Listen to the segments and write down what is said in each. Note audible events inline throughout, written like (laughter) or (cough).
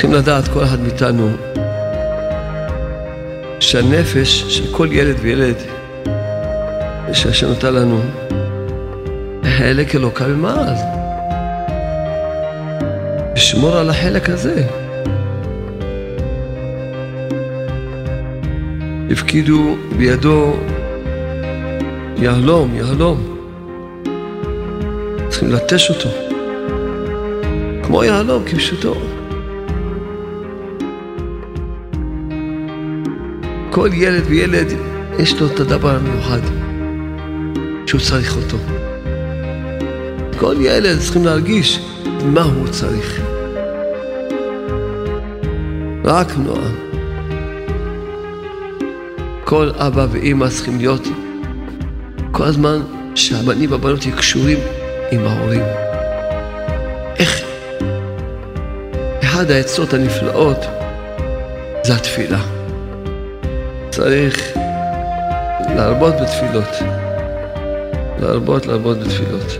צריכים לדעת, כל אחד מאיתנו, שהנפש של כל ילד וילד שהשם נותן לנו, חלק אלוקה ממעל. לשמור על החלק הזה. הפקידו בידו יהלום, יהלום. צריכים לטש אותו. כמו יהלום, כפשוטו. כל ילד וילד יש לו את הדבר המיוחד שהוא צריך אותו. כל ילד צריכים להרגיש מה הוא צריך. רק נועם. כל אבא ואימא צריכים להיות כל הזמן שהבנים והבנות יהיו קשורים עם ההורים. איך? אחד העצות הנפלאות זה התפילה. צריך להרבות בתפילות. להרבות להרבות בתפילות.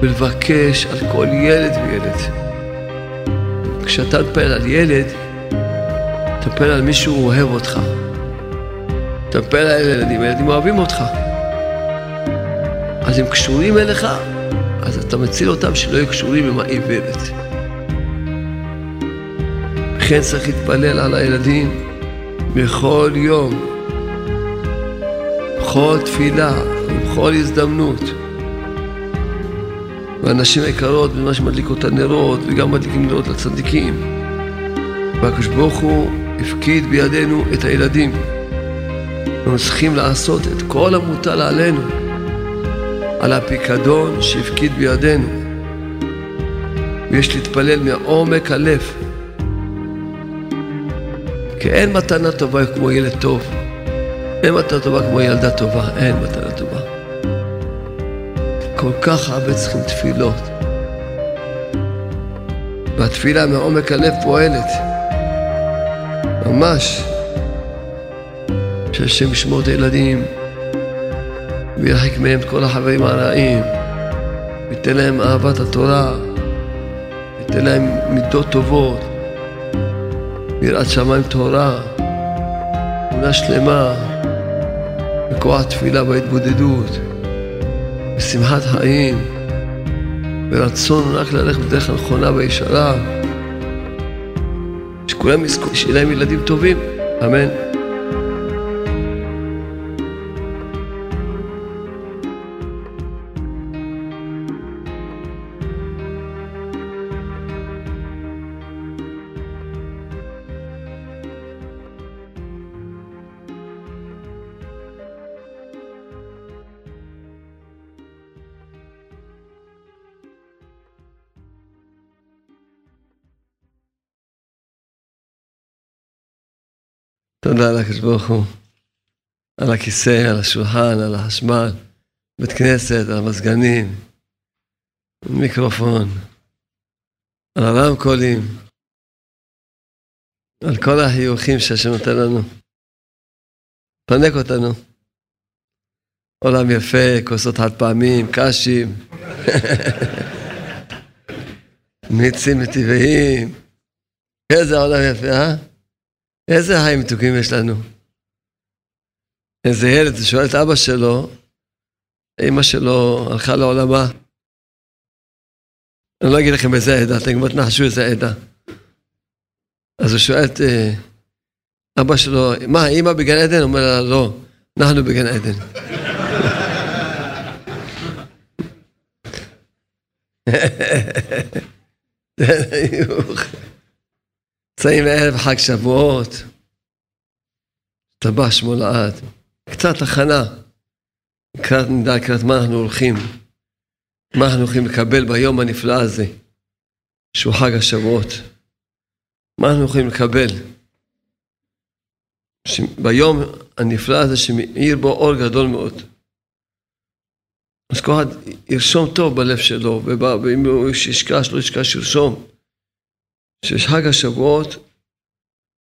ולבקש על כל ילד וילד. כשאתה מטפל על ילד, תטפל על מישהו אוהב אותך. תטפל על ילדים, ילדים אוהבים אותך. אז הם קשורים אליך, אז אתה מציל אותם שלא יהיו קשורים עם האיוולת. לכן צריך להתפלל על הילדים בכל יום, בכל תפילה, בכל הזדמנות. והנשים היקרות, במה שמדליק את הנרות, וגם מדליקים נרות לצדיקים. והקדוש ברוך הוא הפקיד בידינו את הילדים. אנחנו צריכים לעשות את כל המוטל עלינו, על הפיקדון שהפקיד בידינו. ויש להתפלל מעומק הלב. כי אין מתנה טובה כמו ילד טוב. אין מתנה טובה כמו ילדה טובה. אין מתנה טובה. כל כך הרבה צריכים תפילות. והתפילה מעומק הלב פועלת. ממש. שהשם ישמור את הילדים וירחיק מהם את כל החברים הרעים, וייתן להם אהבת התורה, וייתן להם מידות טובות, ויראת שמיים טהורה, אמונה שלמה, וכוח תפילה בהתבודדות, ושמחת חיים, ורצון רק ללכת בדרך הנכונה והישרה, שכולם יזכו, שיהיה להם ילדים טובים, אמן. תודה לקדוש ברוך הוא, על הכיסא, על השולחן, על החשמל, בית כנסת, על המזגנים, מיקרופון, על הרמקולים, על כל החיוכים שהשם נותן לנו. פנק אותנו. עולם יפה, כוסות חד פעמים, קשים, (laughs) מיצים מטבעיים. איזה עולם יפה, אה? איזה חיים מתוקים יש לנו? איזה ילד שואל את אבא שלו, אמא שלו הלכה לעולמה. אני לא אגיד לכם איזה עדה, אתם כבר תנחשו איזה עדה. אז הוא שואל את אה, אבא שלו, מה, אמא בגן עדן? הוא אומר לה, לא, אנחנו בגן עדן. (laughs) נמצאים ערב חג שבועות, טבע מולד, קצת הכנה, לקראת נדע לקראת מה אנחנו הולכים, מה אנחנו הולכים לקבל ביום הנפלא הזה, שהוא חג השבועות. מה אנחנו יכולים לקבל? ביום הנפלא הזה שמאיר בו אור גדול מאוד. אז כל אחד ירשום טוב בלב שלו, ואם הוא ישקע, שלא ישקע, שירשום. שיש חג השבועות,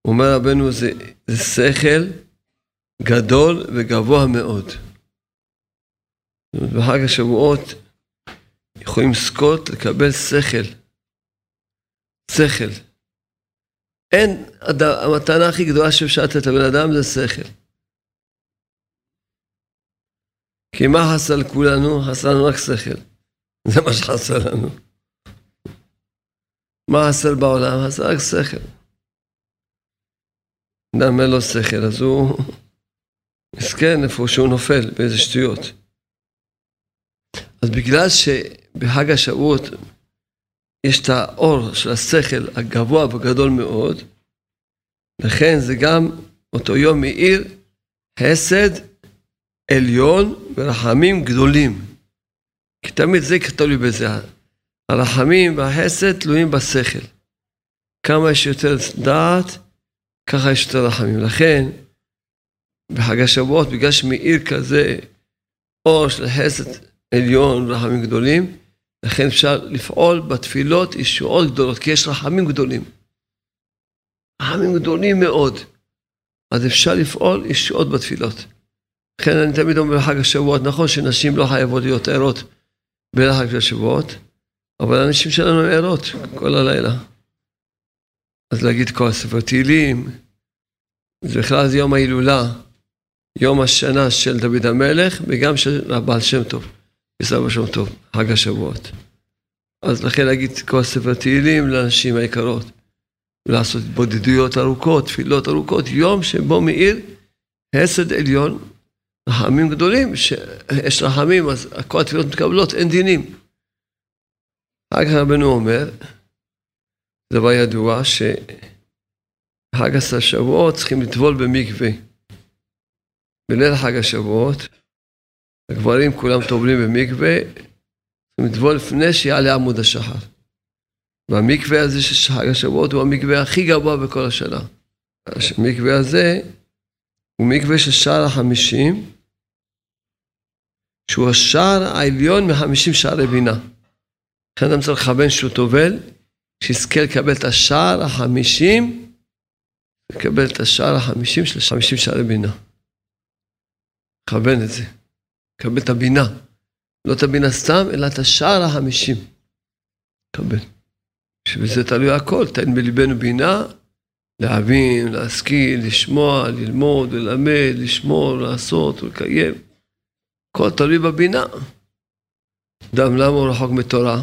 אומר רבנו, זה, זה שכל גדול וגבוה מאוד. בחג השבועות יכולים לזכות לקבל שכל שכל. אין, המתנה הכי גדולה שאפשר לתת לבן אדם זה שכל. כי מה חסר לכולנו? חסר לנו רק שכל. זה מה שחסר לנו. מה חסר בעולם? חסר רק שכל. אדם אין לו שכל, אז הוא מסכן איפה שהוא נופל, באיזה שטויות. אז בגלל שבחג השבועות יש את האור של השכל הגבוה והגדול מאוד, לכן זה גם אותו יום מאיר חסד עליון ורחמים גדולים. כי תמיד זה תלוי בזה. הרחמים והחסד תלויים בשכל. כמה יש יותר דעת, ככה יש יותר רחמים. לכן, בחג השבועות, בגלל שמאיר כזה אור של חסד עליון ורחמים גדולים, לכן אפשר לפעול בתפילות ישועות גדולות, כי יש רחמים גדולים. רחמים גדולים מאוד. אז אפשר לפעול ישועות בתפילות. לכן אני תמיד אומר בחג השבועות, נכון שנשים לא חייבות להיות ערות בין החג השבועות, אבל הנשים שלנו הן ערות כל הלילה. אז להגיד כל הספר תהילים, זה בכלל יום ההילולה, יום השנה של דוד המלך וגם של הבעל שם טוב. בסבא שם טוב, חג השבועות. אז לכן להגיד כל ספר תהילים לנשים היקרות, לעשות התבודדויות ארוכות, תפילות ארוכות, יום שבו מאיר חסד עליון, רחמים גדולים, שיש רחמים, אז כל התפילות מתקבלות, אין דינים. אחר כך רבנו אומר, דבר ידוע, שחג השבועות צריכים לטבול במקווה. בליל חג השבועות, הגברים כולם טובלים במקווה, לטבול לפני שיעלה עמוד השחר. והמקווה הזה של חג השבועות הוא המקווה הכי גבוה בכל השנה. המקווה הזה הוא מקווה של שער החמישים, שהוא השער העליון מחמישים שערי בינה. לכן אדם צריך לכוון שהוא טובל, שיזכה לקבל את השער החמישים, לקבל את השער החמישים של חמישים שערי בינה. לכוון את זה. קבל את הבינה. לא את הבינה סתם, אלא את השער החמישים. קבל. שבזה תלוי הכל, תן בליבנו בינה, להבין, להשכיל, לשמוע, ללמוד, ללמד, לשמור, לעשות ולקיים. הכל תלוי בבינה. אדם למה הוא רחוק מתורה?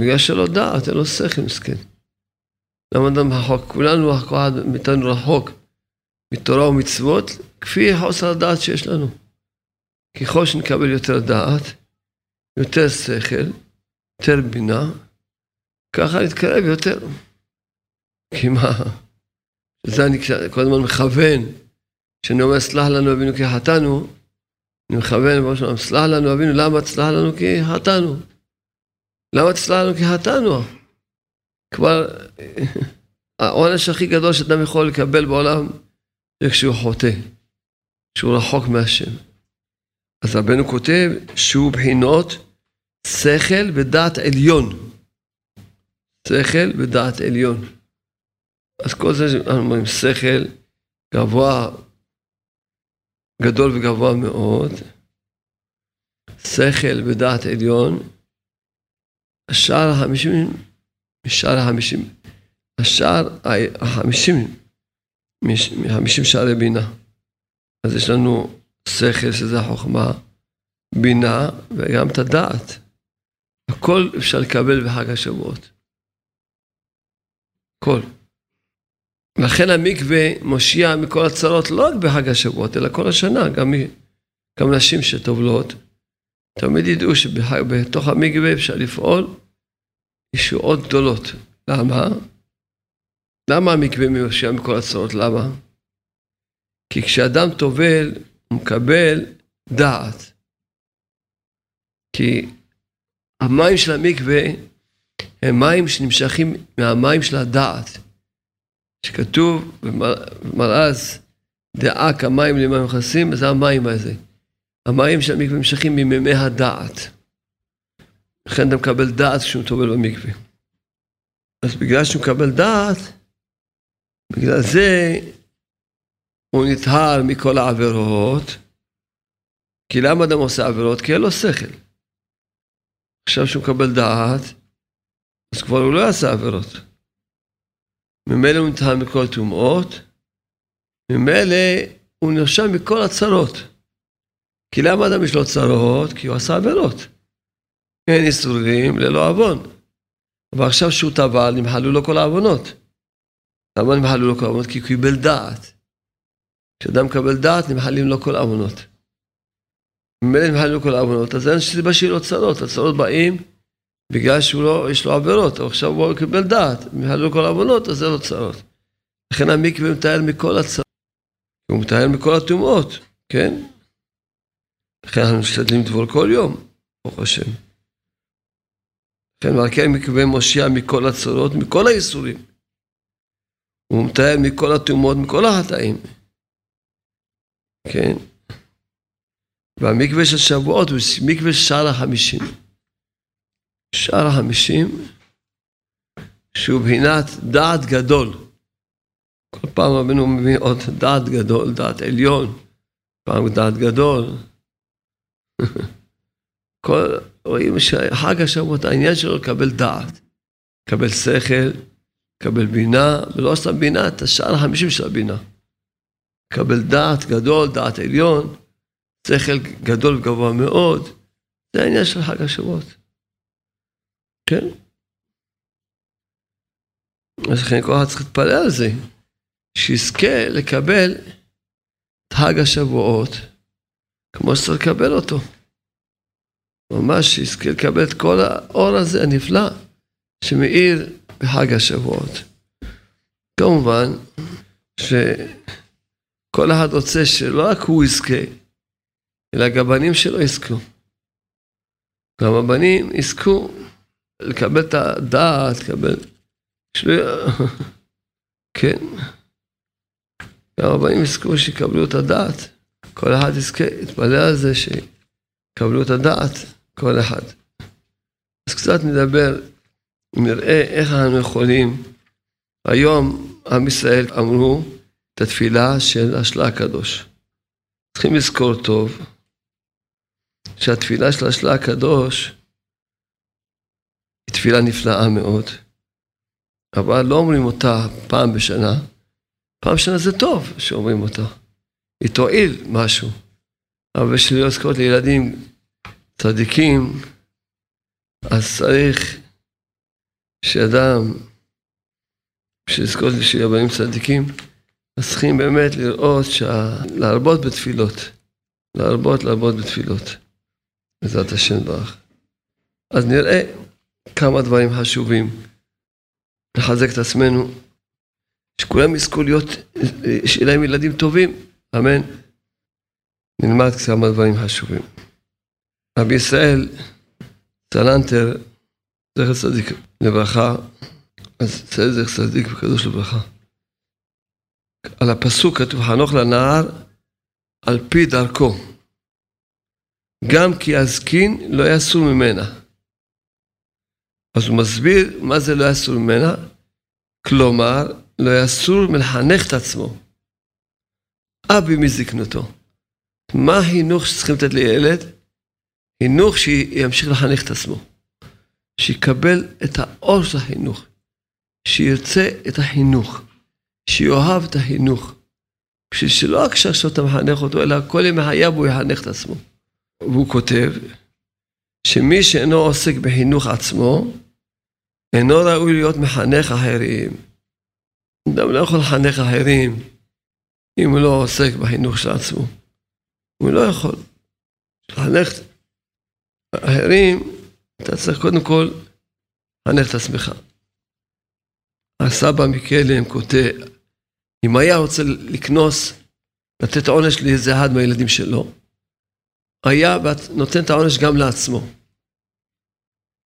בגלל שלא דעת, אין לו שכל מסכן. למה אדם רחוק? כולנו, כל אחד מאיתנו רחוק מתורה ומצוות, כפי חוסר הדעת שיש לנו. ככל שנקבל יותר דעת, יותר שכל, יותר בינה, ככה נתקרב יותר. כי מה? זה אני כל הזמן מכוון, כשאני אומר סלח לנו אבינו כי חטאנו, אני מכוון בראש סלח לנו אבינו, למה תסלח לנו כי חטאנו? למה תסלח לנו כי חטאנו? כבר העונש הכי גדול שאדם יכול לקבל בעולם זה כשהוא חוטא, כשהוא רחוק מהשם. אז רבנו כותב שהוא בחינות שכל ודעת עליון. שכל ודעת עליון. אז כל זה אנחנו אומרים שכל גבוה, גדול וגבוה מאוד, שכל ודעת עליון, השער החמישים, משער החמישים, השער החמישים, מחמישים שערי בינה. אז יש לנו שכל, שזה החוכמה, בינה וגם את הדעת. הכל אפשר לקבל בחג השבועות. הכל. לכן המקווה מושיע מכל הצרות לא רק בחג השבועות, אלא כל השנה, גם, גם נשים שטובלות, תמיד ידעו שבתוך המקווה אפשר לפעול ישועות גדולות. למה? למה המקווה מושיע מכל הצרות? למה? כי כשאדם טובל, הוא מקבל דעת. כי המים של המקווה הם מים שנמשכים מהמים של הדעת. שכתוב במראז דעה כמים למים מכסים, זה המים הזה. המים של המקווה נמשכים ממימי הדעת. לכן אתה מקבל דעת כשהוא טובל במקווה. אז בגלל שהוא מקבל דעת, בגלל זה הוא נטהר מכל העבירות, כי למה אדם עושה עבירות? כי אין לו שכל. עכשיו שהוא מקבל דעת, אז כבר הוא לא יעשה עבירות. ממילא הוא נטהר מכל טומאות, ממילא הוא נרשם מכל הצרות. כי למה אדם יש לו צרות? כי הוא עשה עבירות. אין איסורים ללא עוון. אבל עכשיו שהוא טבל, נמחלו לו כל העוונות. למה נמחלו לו כל העוונות? כי הוא קיבל דעת. כשאדם מקבל דעת, נמחלים לו כל העוונות. ממילא נמחלים לו כל העוונות, אז אין סיבה שיהיו לו צרות. הצרות באים בגלל שהוא לא, יש לו עבירות, עכשיו הוא קיבל דעת, נמחלו כל העוונות, אז אין לו צרות. לכן המקווה מטהר מכל הצרות. הוא מטהר מכל הטומאות, כן? לכן אנחנו משתדלים לטבול כל יום, ברוך השם. כן, ועל כן מקווה מושיע מכל הצרות, מכל האיסורים. הוא מטהר מכל הטומאות, מכל החטאים. כן? והמקווה של שבועות הוא מקווה שער החמישים. שער החמישים, שהוא בחינת דעת גדול. כל פעם רבנו מביא עוד דעת גדול, דעת עליון, פעם דעת גדול. (laughs) כל, רואים שחג השבועות, העניין שלו לקבל דעת, לקבל שכל, לקבל בינה, ולא סתם בינה, את השער החמישים של הבינה. לקבל דעת גדול, דעת עליון, שכל גדול וגבוה מאוד, זה העניין של חג השבועות. כן? אז לכן כל אחד צריך להתפלל על זה, שיזכה לקבל את חג השבועות כמו שצריך לקבל אותו. ממש שיזכה לקבל את כל האור הזה הנפלא שמאיר בחג השבועות. כמובן שכל אחד רוצה שלא רק הוא יזכה, אלא גם הבנים שלו יזכו. גם הבנים יזכו לקבל את הדעת, לקבל... (laughs) כן. גם הבנים יזכו שיקבלו את הדעת. כל אחד יזכה, יתפלל על זה שיקבלו את הדעת. כל אחד. אז קצת נדבר, נראה איך אנחנו יכולים, היום עם ישראל אמרו את התפילה של השלה הקדוש. צריכים לזכור טוב שהתפילה של השלה הקדוש היא תפילה נפלאה מאוד, אבל לא אומרים אותה פעם בשנה. פעם בשנה זה טוב שאומרים אותה. היא תועיל משהו. אבל בשביל להיות זכות לילדים צדיקים, אז צריך שאדם, בשביל לזכות בשביל רבנים צדיקים, אז צריכים באמת לראות, שה... להרבות בתפילות. להרבות, להרבות בתפילות. בעזרת השם ברך. אז נראה כמה דברים חשובים. לחזק את עצמנו, שכולם יזכו להיות, שיהיה להם ילדים טובים, אמן. נלמד כמה דברים חשובים. רבי ישראל צלנטר, זכר צדיק לברכה, אז זכר צדיק וקדוש לברכה. על הפסוק כתוב חנוך לנער על פי דרכו. גם כי הזקין לא יסור ממנה. אז הוא מסביר מה זה לא יסור ממנה, כלומר, לא יסור מלחנך את עצמו. אבי מזקנותו. מה החינוך שצריכים לתת לילד? חינוך שימשיך לחנך את עצמו, שיקבל את האור של החינוך, שירצה את החינוך, שיאהב את החינוך, בשביל שלא רק שעכשיו אתה מחנך אותו, אלא כל ימי חייו הוא יחנך את עצמו. והוא כותב שמי שאינו עוסק בחינוך עצמו, אינו ראוי להיות מחנך אחרים. אדם לא יכול לחנך אחרים אם הוא לא עוסק בחינוך של עצמו. הוא לא יכול. לחנך אחרים, אתה צריך קודם כל לחנך את עצמך. הסבא מקלם כותב, אם היה רוצה לקנוס, לתת עונש לאיזה אחד מהילדים שלו, היה נותן את העונש גם לעצמו.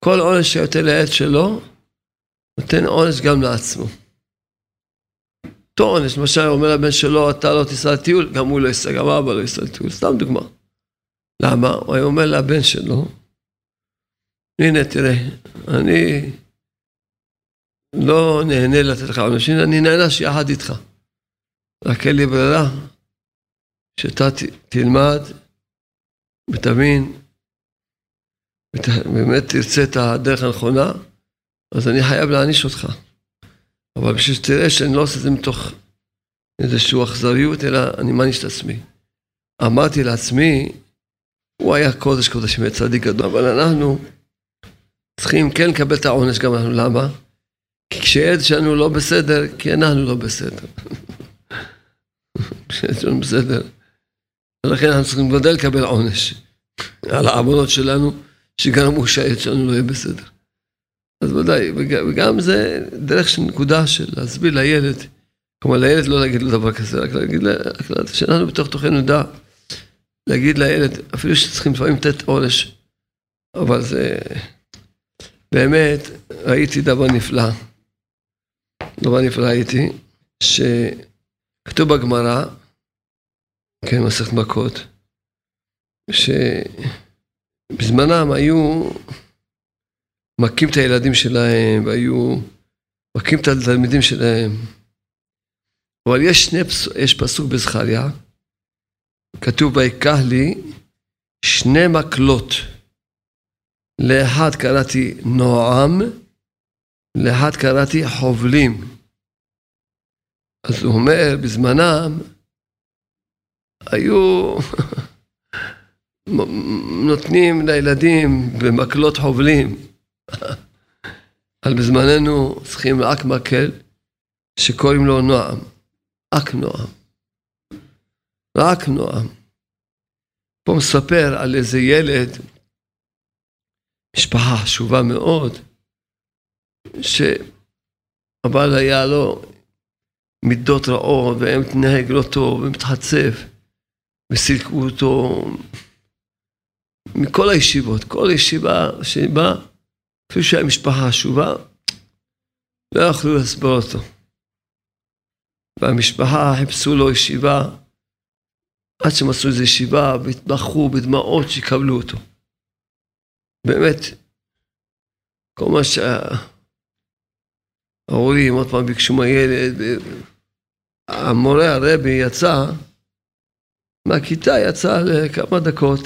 כל עונש שיותר לעת שלו, נותן עונש גם לעצמו. עונש, למשל אומר לבן שלו, אתה לא תיסע לטיול, גם הוא לא ייסע, גם אבא לא ייסע לטיול, סתם דוגמה. למה? הוא היה אומר לבן שלו, הנה תראה, אני לא נהנה לתת לך עונש, אני נהנה שיחד איתך. רק אין לי ברירה, שאתה תלמד ותבין, באמת תרצה את הדרך הנכונה, אז אני חייב להעניש אותך. אבל בשביל שתראה שאני לא עושה את זה מתוך איזושהי אכזריות, אלא אני מעניש את עצמי. אמרתי לעצמי, הוא היה קודש קודשים וצדיק גדול, אבל אנחנו צריכים כן לקבל את העונש גם אנחנו, למה? כי כשילד שלנו לא בסדר, כי אנחנו לא בסדר. (laughs) כשילד שלנו בסדר. ולכן אנחנו צריכים גודל לקבל עונש על העוונות שלנו, שגרמו שהילד שלנו לא יהיה בסדר. אז ודאי, וגם זה דרך של נקודה של להסביר לילד, כלומר לילד לא להגיד לו דבר כזה, רק להגיד, רק שאנחנו בתוך תוכנו נדע להגיד לילד, אפילו שצריכים לפעמים לתת עונש, אבל זה באמת, ראיתי דבר נפלא, דבר נפלא ראיתי, שכתוב בגמרא, כן, מסכת מכות, שבזמנם היו מכים את הילדים שלהם, והיו מכים את התלמידים שלהם. אבל יש, שני, יש פסוק בזכריה, כתוב ויקח לי שני מקלות. לאחד קראתי נועם, לאחד קראתי חובלים. אז הוא אומר, בזמנם היו (laughs) נותנים לילדים במקלות חובלים. אבל בזמננו צריכים רק מקל שקוראים לו נועם. רק נועם. רק נועם. פה מספר על איזה ילד, משפחה חשובה מאוד, שהבעל היה לו מידות רעות, והם מתנהג לא טוב, ומתחצף, וסילקו אותו מכל הישיבות, כל ישיבה שבאה, אפילו שהיה משפחה חשובה, לא יכלו לסבור אותו. והמשפחה חיפשו לו ישיבה, עד שמצאו איזו ישיבה, והתבחרו בדמעות שיקבלו אותו. באמת, כל מה שההורים עוד פעם ביקשו מהילד, המורה הרבי יצא, מהכיתה יצא לכמה דקות,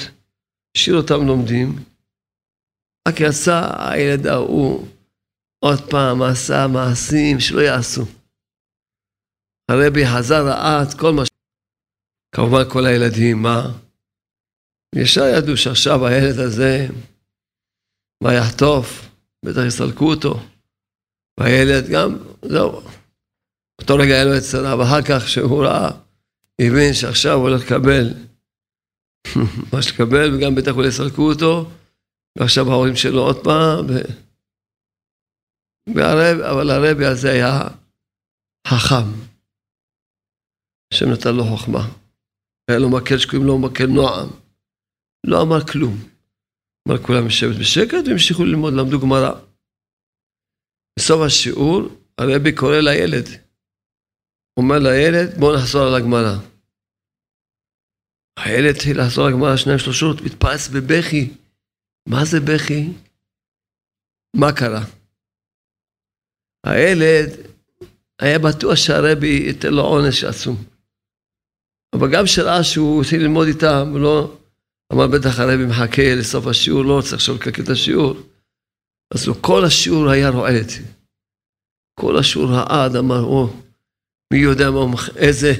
השאיר אותם לומדים, רק יצא הילד ההוא עוד פעם עשה מעשים שלא יעשו. הרבי חזר ראה כל מה ש... כמובן כל הילדים, מה? ישר ידעו שעכשיו הילד הזה, מה יחטוף? בטח יסלקו אותו. והילד גם, זהו. באותו רגע היה לו את צרה, ואחר כך שהוא ראה, הבין שעכשיו הוא הולך לקבל (laughs) מה שתקבל, וגם בטח אולי יסלקו אותו, ועכשיו ההורים שלו עוד פעם, ו... והרב, אבל הרבי הזה היה חכם. השם נתן לו חוכמה. היה לו מקל שקוראים לו מקל נועם. לא אמר כלום. אמר כולם לשבת בשקט והמשיכו ללמוד, למדו גמרא. בסוף השיעור הרבי קורא לילד. אומר לילד, בוא נחזור על הגמרא. הילד התחיל לחזור על הגמרא שניים שלושות, מתפרץ בבכי. מה זה בכי? מה קרה? הילד היה בטוח שהרבי ייתן לו עונש עצום. אבל גם שראה שהוא התחיל ללמוד איתם, לא אמר בטח הרבי מחכה לסוף השיעור, לא צריך עכשיו לקקל את השיעור. אז הוא כל השיעור היה רועד. כל השיעור רעד, אמר, או, מי יודע מה, איזה,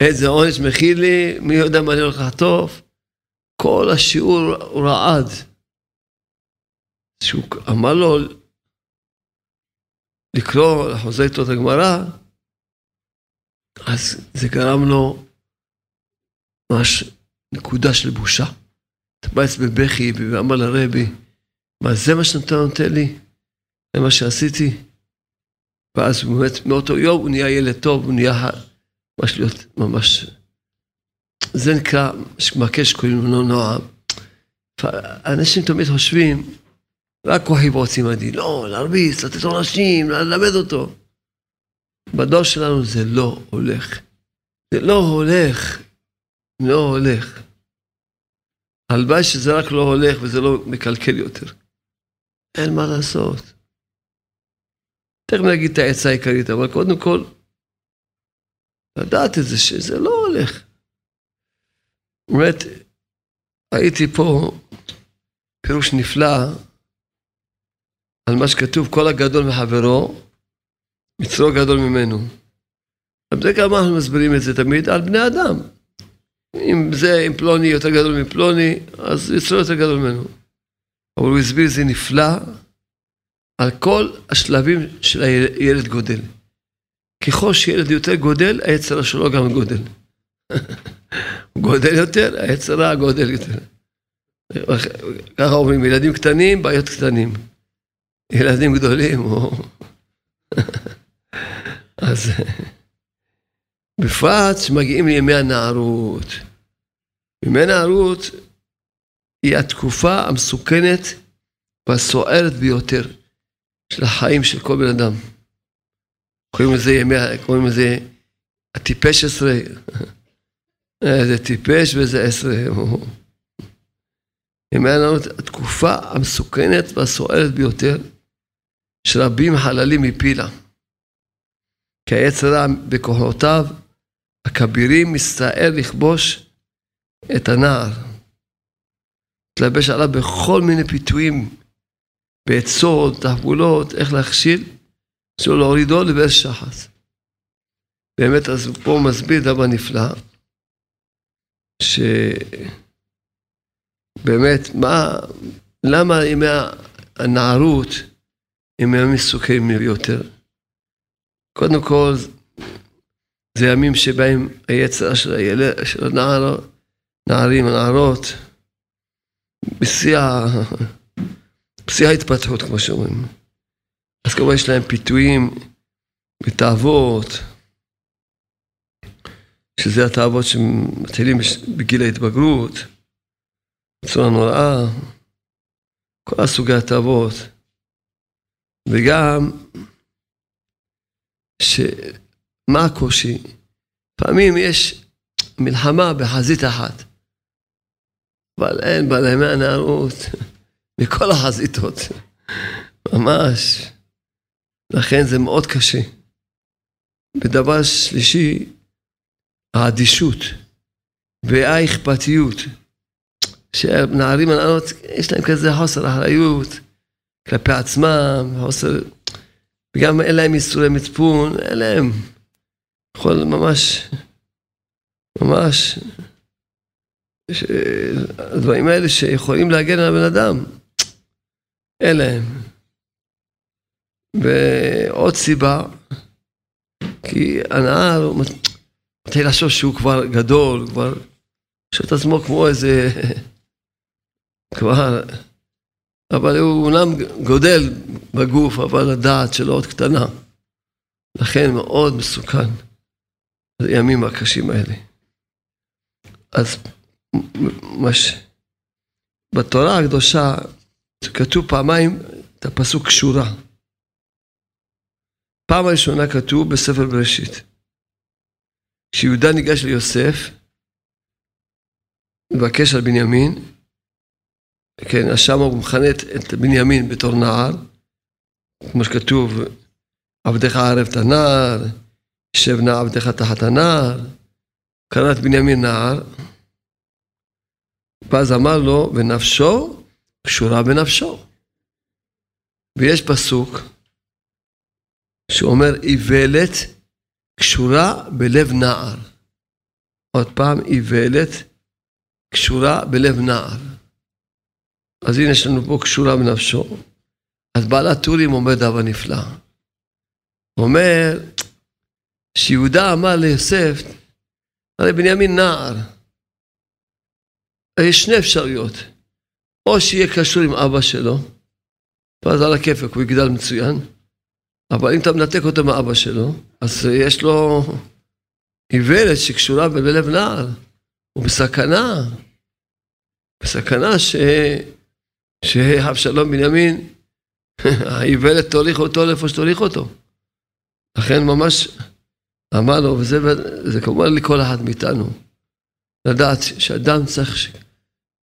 איזה עונש מכיל לי, מי יודע מה אני הולך לחטוף. כל השיעור הוא רעד. שהוא אמר לו לקרוא, לחוזר איתו את הגמרא, אז זה גרם לו ממש נקודה של בושה. התבאס בבכי ואמר לרבי, מה זה מה שאתה נותן לי? זה מה שעשיתי? ואז באמת מאותו יום הוא נהיה ילד טוב, הוא נהיה ממש להיות ממש... זה נקרא מכה שקוראים לו נועם. אנשים תמיד חושבים, רק כוחי ועוצים עדי. לא, להרביץ, לתת עונשים, ללמד אותו. בדור שלנו זה לא הולך. זה לא הולך. לא הולך. הלוואי שזה רק לא הולך וזה לא מקלקל יותר. אין מה לעשות. תכף נגיד את העצה העיקרית, אבל קודם כל, לדעת את זה שזה לא הולך. באמת, הייתי פה פירוש נפלא על מה שכתוב, כל הגדול מחברו, מצרו גדול ממנו. בדרך כלל אנחנו מסבירים את זה תמיד על בני אדם. אם זה, אם פלוני יותר גדול מפלוני, אז יצרו יותר גדול ממנו. אבל הוא הסביר זה נפלא על כל השלבים של הילד גודל. ככל שילד יותר גודל, היצר שלו גם גודל. הוא (laughs) גודל יותר, היצר גודל יותר. ככה אומרים, ילדים קטנים, בעיות קטנים. ילדים גדולים, או... אז בפרט שמגיעים לימי הנערות. ימי הנערות היא התקופה המסוכנת והסוערת ביותר של החיים של כל בן אדם. קוראים לזה ימי, קוראים לזה הטיפש עשרה. זה טיפש וזה עשרה. ימי הנערות, התקופה המסוכנת והסוערת ביותר, שרבים חללים מפילה. כי היצר רע בכוחותיו הכבירים מסתער לכבוש את הנער. מתלבש עליו בכל מיני פיתויים, בעצות, תחבולות, איך להכשיל, שלא להורידו לבאר שחץ. באמת, אז פה מסביר דבר נפלא, שבאמת, מה, למה ימי הנערות הם ימים מסוכנים ביותר? קודם כל, זה ימים שבהם היצר של, הילד, של הנער, נערים, הנערות, בשיא, בשיא ההתפתחות, כמו שאומרים. אז כמובן יש להם פיתויים ותאוות, שזה התאוות שמתחילים בגיל ההתבגרות, בצורה נוראה, כל הסוגי התאוות. וגם, שמה הקושי? לפעמים יש מלחמה בחזית אחת, אבל אין בימי הנערות (laughs) מכל החזיתות, (laughs) ממש. לכן זה מאוד קשה. ודבר שלישי, האדישות והאכפתיות. שנערים הנערות, יש להם כזה חוסר אחריות כלפי עצמם, חוסר... וגם אין להם ייסורי מצפון, אין להם. יכול ממש, ממש, הדברים האלה שיכולים להגן על הבן אדם, אין להם. ועוד סיבה, כי הנער, מתחיל לחשוב שהוא כבר גדול, כבר חושב את עצמו כמו איזה, כבר, אבל הוא אומנם גודל בגוף, אבל הדעת שלו עוד קטנה. לכן מאוד מסוכן, הימים הקשים האלה. אז מש... בתורה הקדושה כתוב פעמיים את הפסוק קשורה. פעם ראשונה כתוב בספר בראשית, כשיהודה ניגש ליוסף, מבקש על בנימין, כן, אז שם הוא מכנה את בנימין בתור נער, כמו שכתוב, עבדך ערב את הנער, שב נא עבדך תחת הנער, קרא את בנימין נער, ואז אמר לו, ונפשו קשורה בנפשו. ויש פסוק, שאומר איוולת קשורה בלב נער. עוד פעם, איוולת קשורה בלב נער. אז הנה יש לנו פה קשורה בנפשו. אז בעל הטורים אומר דבר נפלא. אומר שיהודה אמר ליוסף, הרי בנימין נער. יש שני אפשרויות. או שיהיה קשור עם אבא שלו, ואז על הכיפק הוא יגדל מצוין, אבל אם אתה מנתק אותו מאבא שלו, אז יש לו איוולת שקשורה בלב נער, הוא בסכנה, בסכנה ש... שאבשלום בנימין, (laughs) האיוולת תוליך אותו לאיפה שתוליך אותו. לכן ממש אמר לו, וזה כמובן לכל אחד מאיתנו, לדעת שאדם צריך,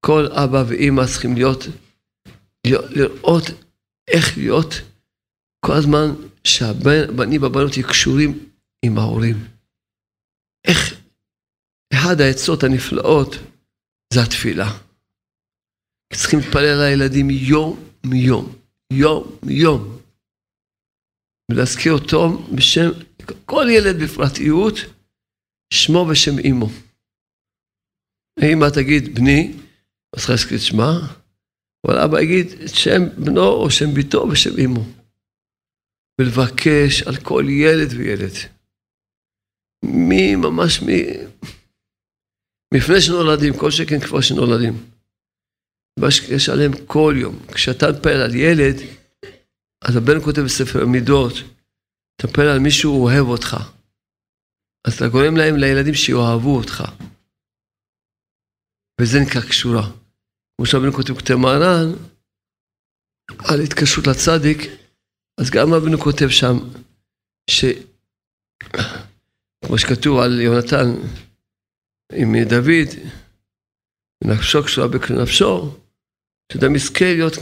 כל אבא ואימא צריכים להיות, לראות איך להיות כל הזמן שהבנים והבנות יהיו קשורים עם ההורים. איך אחד העצות הנפלאות זה התפילה. צריכים להתפלל על הילדים יום מיום, יום יום. ולהזכיר אותו בשם, כל ילד בפרטיות, שמו ושם אמו. אמא תגיד בני, אז להזכיר את שמה, אבל אבא יגיד את שם בנו או שם ביתו ושם אמו. ולבקש על כל ילד וילד. מי ממש מי... מפני שנולדים, כל שכן כבר שנולדים. יש עליהם כל יום. כשאתה מתפלל על ילד, אז הבן כותב בספר המידות, אתה מתפלל על מישהו אוהב אותך. אז אתה גורם להם, לילדים שיאהבו אותך. וזה נקרא קשורה. כמו שהבן כותב כותב מהר"ן, על התקשרות לצדיק, אז גם הבן כותב שם, ש... כמו שכתוב על יונתן עם דוד, נפשו קשורה בנפשו, שאדם יזכה להיות,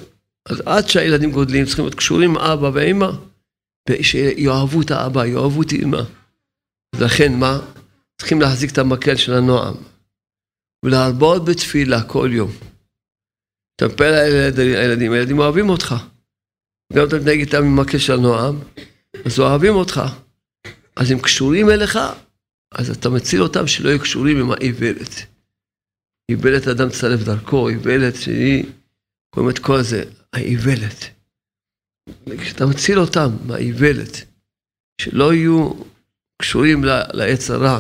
אז עד שהילדים גודלים צריכים להיות קשורים אבא ואמא, ושיאהבו את האבא, יאהבו את אמא. לכן מה? צריכים להחזיק את המקל של הנועם, ולהרבות בתפילה כל יום. אתה על הילדים, הילדים אוהבים אותך. גם אתה מתנהג איתם עם מקל של הנועם, אז אוהבים אותך. אז הם קשורים אליך, אז אתה מציל אותם שלא יהיו קשורים עם האיוולת. איוולת אדם צלף דרכו, איוולת שהיא, את כל זה, האיוולת. כשאתה מציל אותם מהאיוולת, שלא יהיו קשורים לעץ הרע,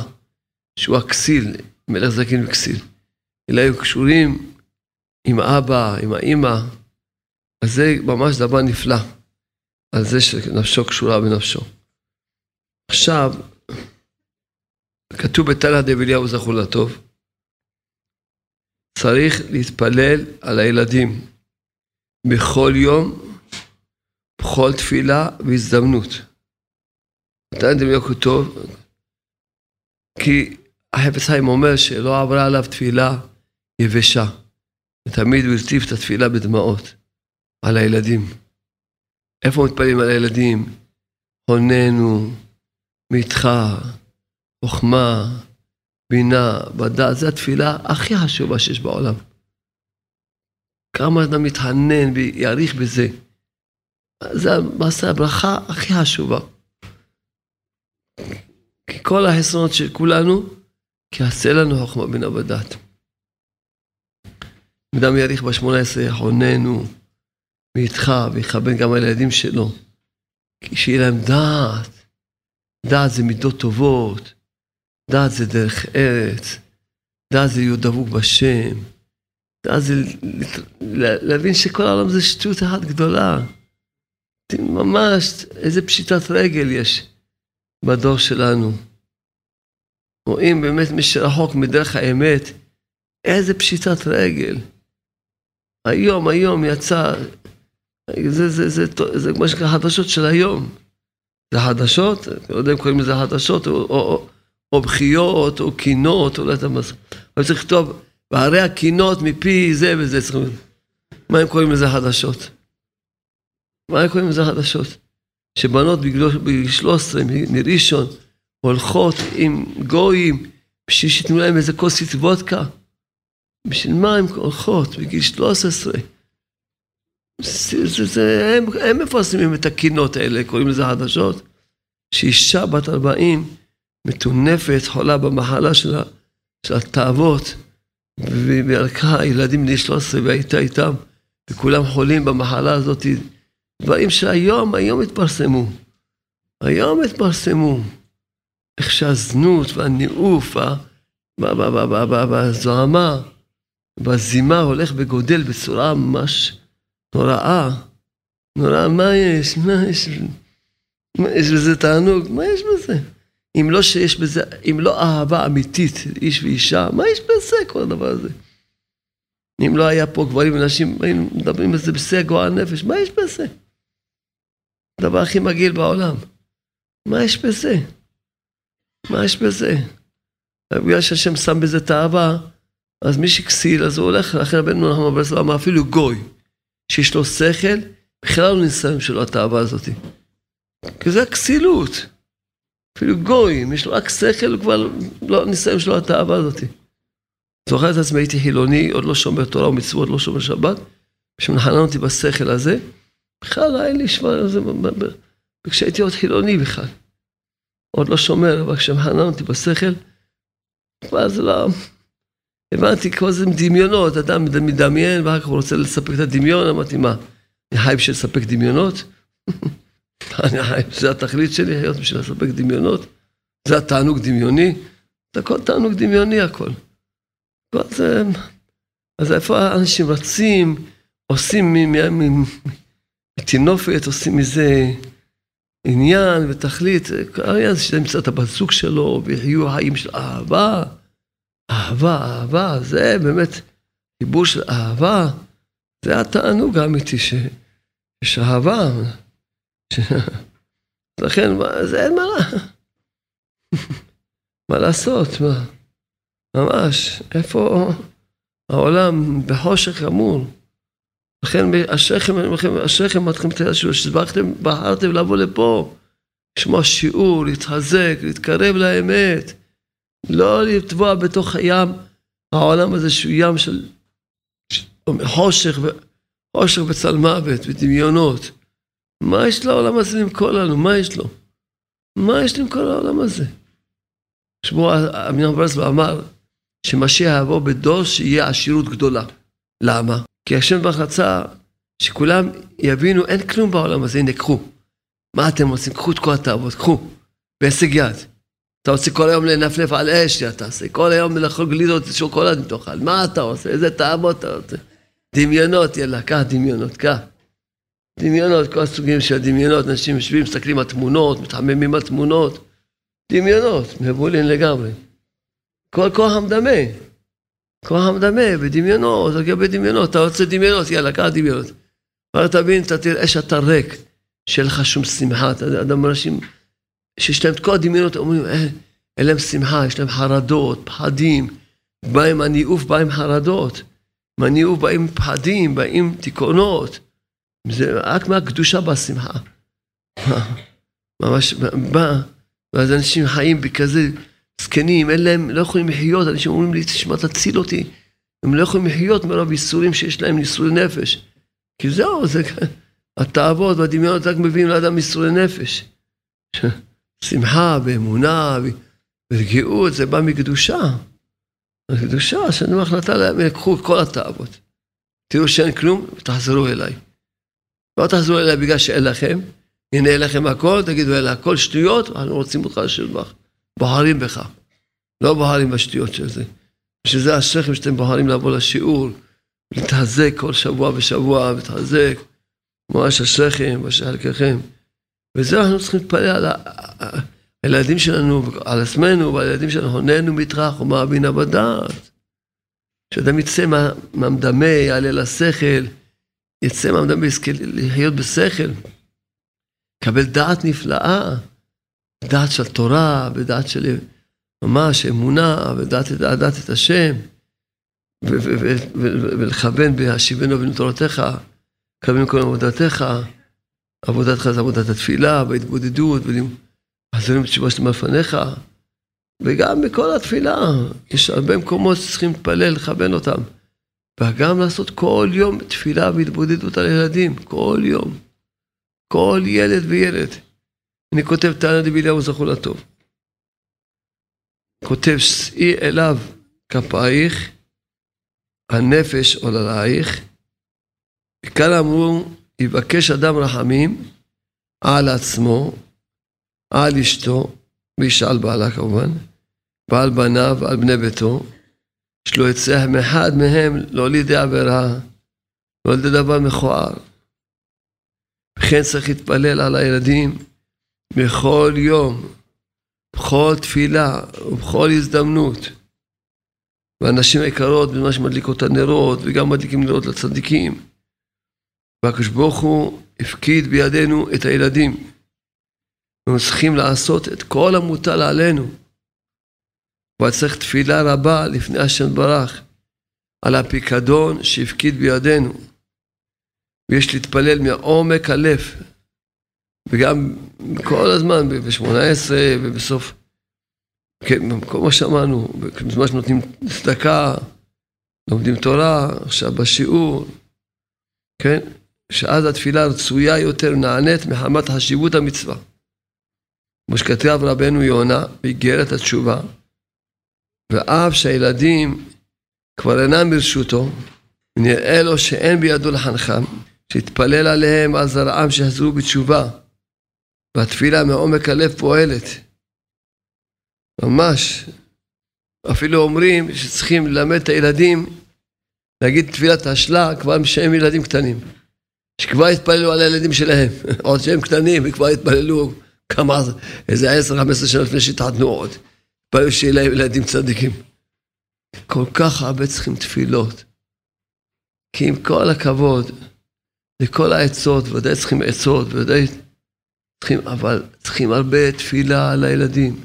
שהוא הכסיל, מלך זקין וכסיל, אלא יהיו קשורים עם האבא, עם האימא, אז זה ממש דבר נפלא, על זה שנפשו קשורה בנפשו. עכשיו, כתוב בתנא דאביליהו זכור לטוב, צריך להתפלל על הילדים בכל יום, בכל תפילה והזדמנות. תנא דאביליהו כתוב, כי החפץ חיים אומר שלא עברה עליו תפילה יבשה, ותמיד הוא הרטיף את התפילה בדמעות על הילדים. איפה מתפללים על הילדים? הוננו, מתך, חוכמה, בינה, בדעת, זו התפילה הכי חשובה שיש בעולם. כמה אדם מתחנן ויעריך בזה. זה מעשה הברכה הכי חשובה. כי כל החסרונות של כולנו, כי עשה לנו חוכמה בינה בדעת. אדם בשמונה עשרה, יחוננו מאיתך ויכוון גם על הילדים שלו. כי שיהיה להם דעת. דעת זה מידות טובות, דעת זה דרך ארץ, דעת זה להיות דבוק בשם, זה להבין שכל העולם זה שטות אחת גדולה. ממש איזה פשיטת רגל יש בדור שלנו. רואים באמת מי שרחוק מדרך האמת, איזה פשיטת רגל. היום, היום יצא, זה, זה, זה, זה, זה מה שנקרא חדשות של היום. זה חדשות, לא יודע אם קוראים לזה חדשות, או, או, או בכיות, או קינות, או לא יודע מה זה. אבל צריך לכתוב, והרי הקינות מפי זה וזה צריכים... מה הם קוראים לזה חדשות? מה הם קוראים לזה חדשות? שבנות בגיל 13 מראשון הולכות עם גויים בשביל שייתנו להם איזה כוסית וודקה. בשביל מה הן הולכות בגיל 13? זה, זה, זה, הם, הם מפרסמים את הקינות האלה, קוראים לזה חדשות. שאישה בת 40 מטונפת, חולה במחלה של, של התאוות, והלכה ילדים בני 13 והייתה איתם, וכולם חולים במחלה הזאת. דברים שהיום, היום התפרסמו. היום התפרסמו. איך שהזנות והניאוף והזוהמה והזימה הולך וגודל בצורה ממש נוראה. נוראה, מה יש? מה יש? מה יש בזה תענוג? מה יש בזה? אם לא שיש בזה, אם לא אהבה אמיתית, איש ואישה, מה יש בזה כל הדבר הזה? אם לא היה פה גברים ונשים, היינו מדברים על זה בשיא גועל נפש, מה יש בזה? הדבר הכי מגעיל בעולם. מה יש בזה? מה יש בזה? בגלל שהשם שם בזה את האהבה, אז מי שכסיל, אז הוא הולך, לכן רבנו נחמן ברסלב אמר, אפילו גוי, שיש לו שכל, בכלל לא ניסיון שלו את האהבה הזאת. כי זה הכסילות. אפילו גוי, אם יש לו רק שכל, הוא כבר לא ניסיון שלו האהבה הזאת. זוכר את עצמי, הייתי חילוני, עוד לא שומר תורה ומצוות, לא שומר שבת, שמנחנן אותי בשכל הזה, בכלל היה לי שמע, כשהייתי עוד חילוני בכלל. עוד לא שומר, אבל כשמחנן אותי בשכל, כבר זה לא... הבנתי כל זה דמיונות, אדם מדמיין ואחר כך הוא רוצה לספק את הדמיון, אמרתי מה, אני חי בשביל לספק דמיונות? (laughs) (laughs) זה התכלית שלי, להיות בשביל לספק דמיונות? זה התענוג דמיוני? זה הכל תענוג דמיוני הכל. כל זה... אז איפה אנשים רצים, עושים מטינופת, עושים מזה עניין ותכלית, העניין זה שימצא את הבת זוג שלו ויחיו חיים של אהבה. אהבה, אהבה, זה באמת חיבור של אהבה, זה התענוג האמיתי שיש אהבה. (laughs) לכן, זה אין מה, (laughs) מה לעשות, מה? ממש, איפה העולם בחושך חמור. לכן אשריכם, אשריכם, מתחילים את השאלה, שבחרתם, בחרתם לבוא לפה, לשמוע שיעור, להתחזק, להתקרב לאמת. לא לטבוע בתוך הים, העולם הזה שהוא ים של חושך, חושך וצל מוות ודמיונות. מה יש לעולם הזה למכור לנו? מה יש לו? מה יש למכור לעולם הזה? שבו אמינם ברסלב אמר שמשיח יבוא בדור שיהיה עשירות גדולה. למה? כי השם ברוך רצה שכולם יבינו אין כלום בעולם הזה, הנה קחו. מה אתם עושים? קחו את כל התאוות, קחו, בהישג יד. אתה רוצה כל היום לנפנף על אש, אתה עושה כל היום לאכול גלידות שוקולד תאכל, מה אתה עושה? איזה תאוות אתה רוצה? דמיונות, יאללה, קח דמיונות, קח. דמיונות, כל הסוגים של הדמיונות, אנשים יושבים, מסתכלים על תמונות, מתחממים על תמונות. דמיונות, מבולין לגמרי. כל כוח המדמה. כוח המדמה בדמיונות, על גבי דמיונות, אתה רוצה דמיונות, יאללה, קח דמיונות. אבל תבין, אתה תראה שאתה ריק, שאין לך שום שמחה, אתה אדם אנשים... שיש להם את כל הדמיונות, אומרים, אה, אין להם שמחה, יש להם חרדות, פחדים. בא עם הניאוף, בא עם חרדות. עם הניאוף באים פחדים, באים תיקונות. זה רק מהקדושה באה שמחה. ממש בא, ואז אנשים חיים בכזה זקנים, אין להם, לא יכולים לחיות, אנשים אומרים לי, תשמע, תציל אותי. הם לא יכולים לחיות מרוב ייסורים שיש להם ייסורי נפש. כי זהו, זה התאוות והדמיונות רק מביאים לאדם ייסורי נפש. שמחה ואמונה ורגיעות, זה בא מקדושה. הקדושה, שאני החלטה להם, קחו את כל התאוות. תראו שאין כלום, ותחזרו אליי. לא תחזרו אליי בגלל שאין לכם, הנה לכם הכל, תגידו, אלה הכל שטויות, אנחנו רוצים אותך לשבח. בוחרים בך. לא בוחרים בשטויות של זה. בשביל זה אשריכם שאתם בוחרים לבוא לשיעור, להתחזק כל שבוע ושבוע, להתחזק. ממש אשריכם, אשר. וזה אנחנו צריכים להתפלל על הילדים שלנו, על עצמנו ועל הילדים שלנו, הוננו מטרח ומאבינה בדעת. שאדם יצא מהמדמה, יעלה לשכל, יצא מהמדמה, יזכה לחיות בשכל. קבל דעת נפלאה, דעת של תורה, ודעת של ממש אמונה, ודעת לדעת את השם, ולכוון בהשיבנו ובנתורתך, לכוון כל עבודתך. עבודתך זה עבודת התפילה, בהתבודדות, וחזרים בתשובה שאתה מלפניך, וגם בכל התפילה, יש הרבה מקומות שצריכים להתפלל, לכוון אותם. וגם לעשות כל יום תפילה והתבודדות על ילדים, כל יום. כל ילד וילד. אני כותב תנא דביליהו זכו לטוב. כותב שאי אליו כפייך, הנפש עוללייך. וכאן אמרו יבקש אדם רחמים על עצמו, על אשתו, וישאל בעלה כמובן, ועל בניו ועל בני ביתו, שלא יצא מאחד מהם לא עבירה, לא דבר מכוער. וכן צריך להתפלל על הילדים בכל יום, בכל תפילה ובכל הזדמנות. והנשים היקרות, בזמן שמדליקות את הנרות, וגם מדליקים נרות לצדיקים. והקדוש ברוך הוא הפקיד בידינו את הילדים. אנחנו צריכים לעשות את כל המוטל עלינו. אבל צריך תפילה רבה לפני השם ברך על הפיקדון שהפקיד בידינו. ויש להתפלל מעומק הלב, וגם כל הזמן, ב-18 ובסוף, כן, כל מה שאמרנו, בזמן שנותנים צדקה, לומדים תורה, עכשיו בשיעור, כן? שאז התפילה רצויה יותר נענית מחמת חשיבות המצווה. כמו שכתב רבנו יונה באיגרת התשובה, ואף שהילדים כבר אינם ברשותו, נראה לו שאין בידו לחנכם, שיתפלל עליהם על זרעם שיחזרו בתשובה, והתפילה מעומק הלב פועלת. ממש. אפילו אומרים שצריכים ללמד את הילדים להגיד תפילת השלה כבר כשהם ילדים קטנים. שכבר יתפללו על הילדים שלהם, (laughs) עוד שהם קטנים וכבר יתפללו כמה, איזה עשר, חמש עשרה שנה לפני שהתחתנו עוד. התפללו שיהיה להם ילדים צדיקים. כל כך הרבה צריכים תפילות. כי עם כל הכבוד לכל העצות, ודאי צריכים עצות, ודאי צריכים, אבל צריכים הרבה תפילה על הילדים.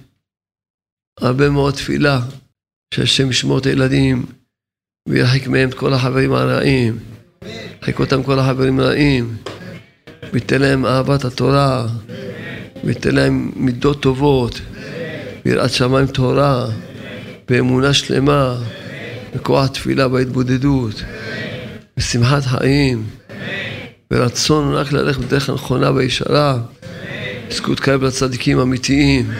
הרבה מאוד תפילה, שהשם ישמור את הילדים וירחיק מהם את כל החברים הרעים. ירחיק אותם כל החברים הרעים. וייתן להם אהבת התורה. וייתן להם מידות טובות. ויראת שמיים תורה. באמונה שלמה. בכוח תפילה בהתבודדות. בשמחת חיים. ברצון רק ללכת בדרך הנכונה והישרה. זכות קייב לצדיקים אמיתיים.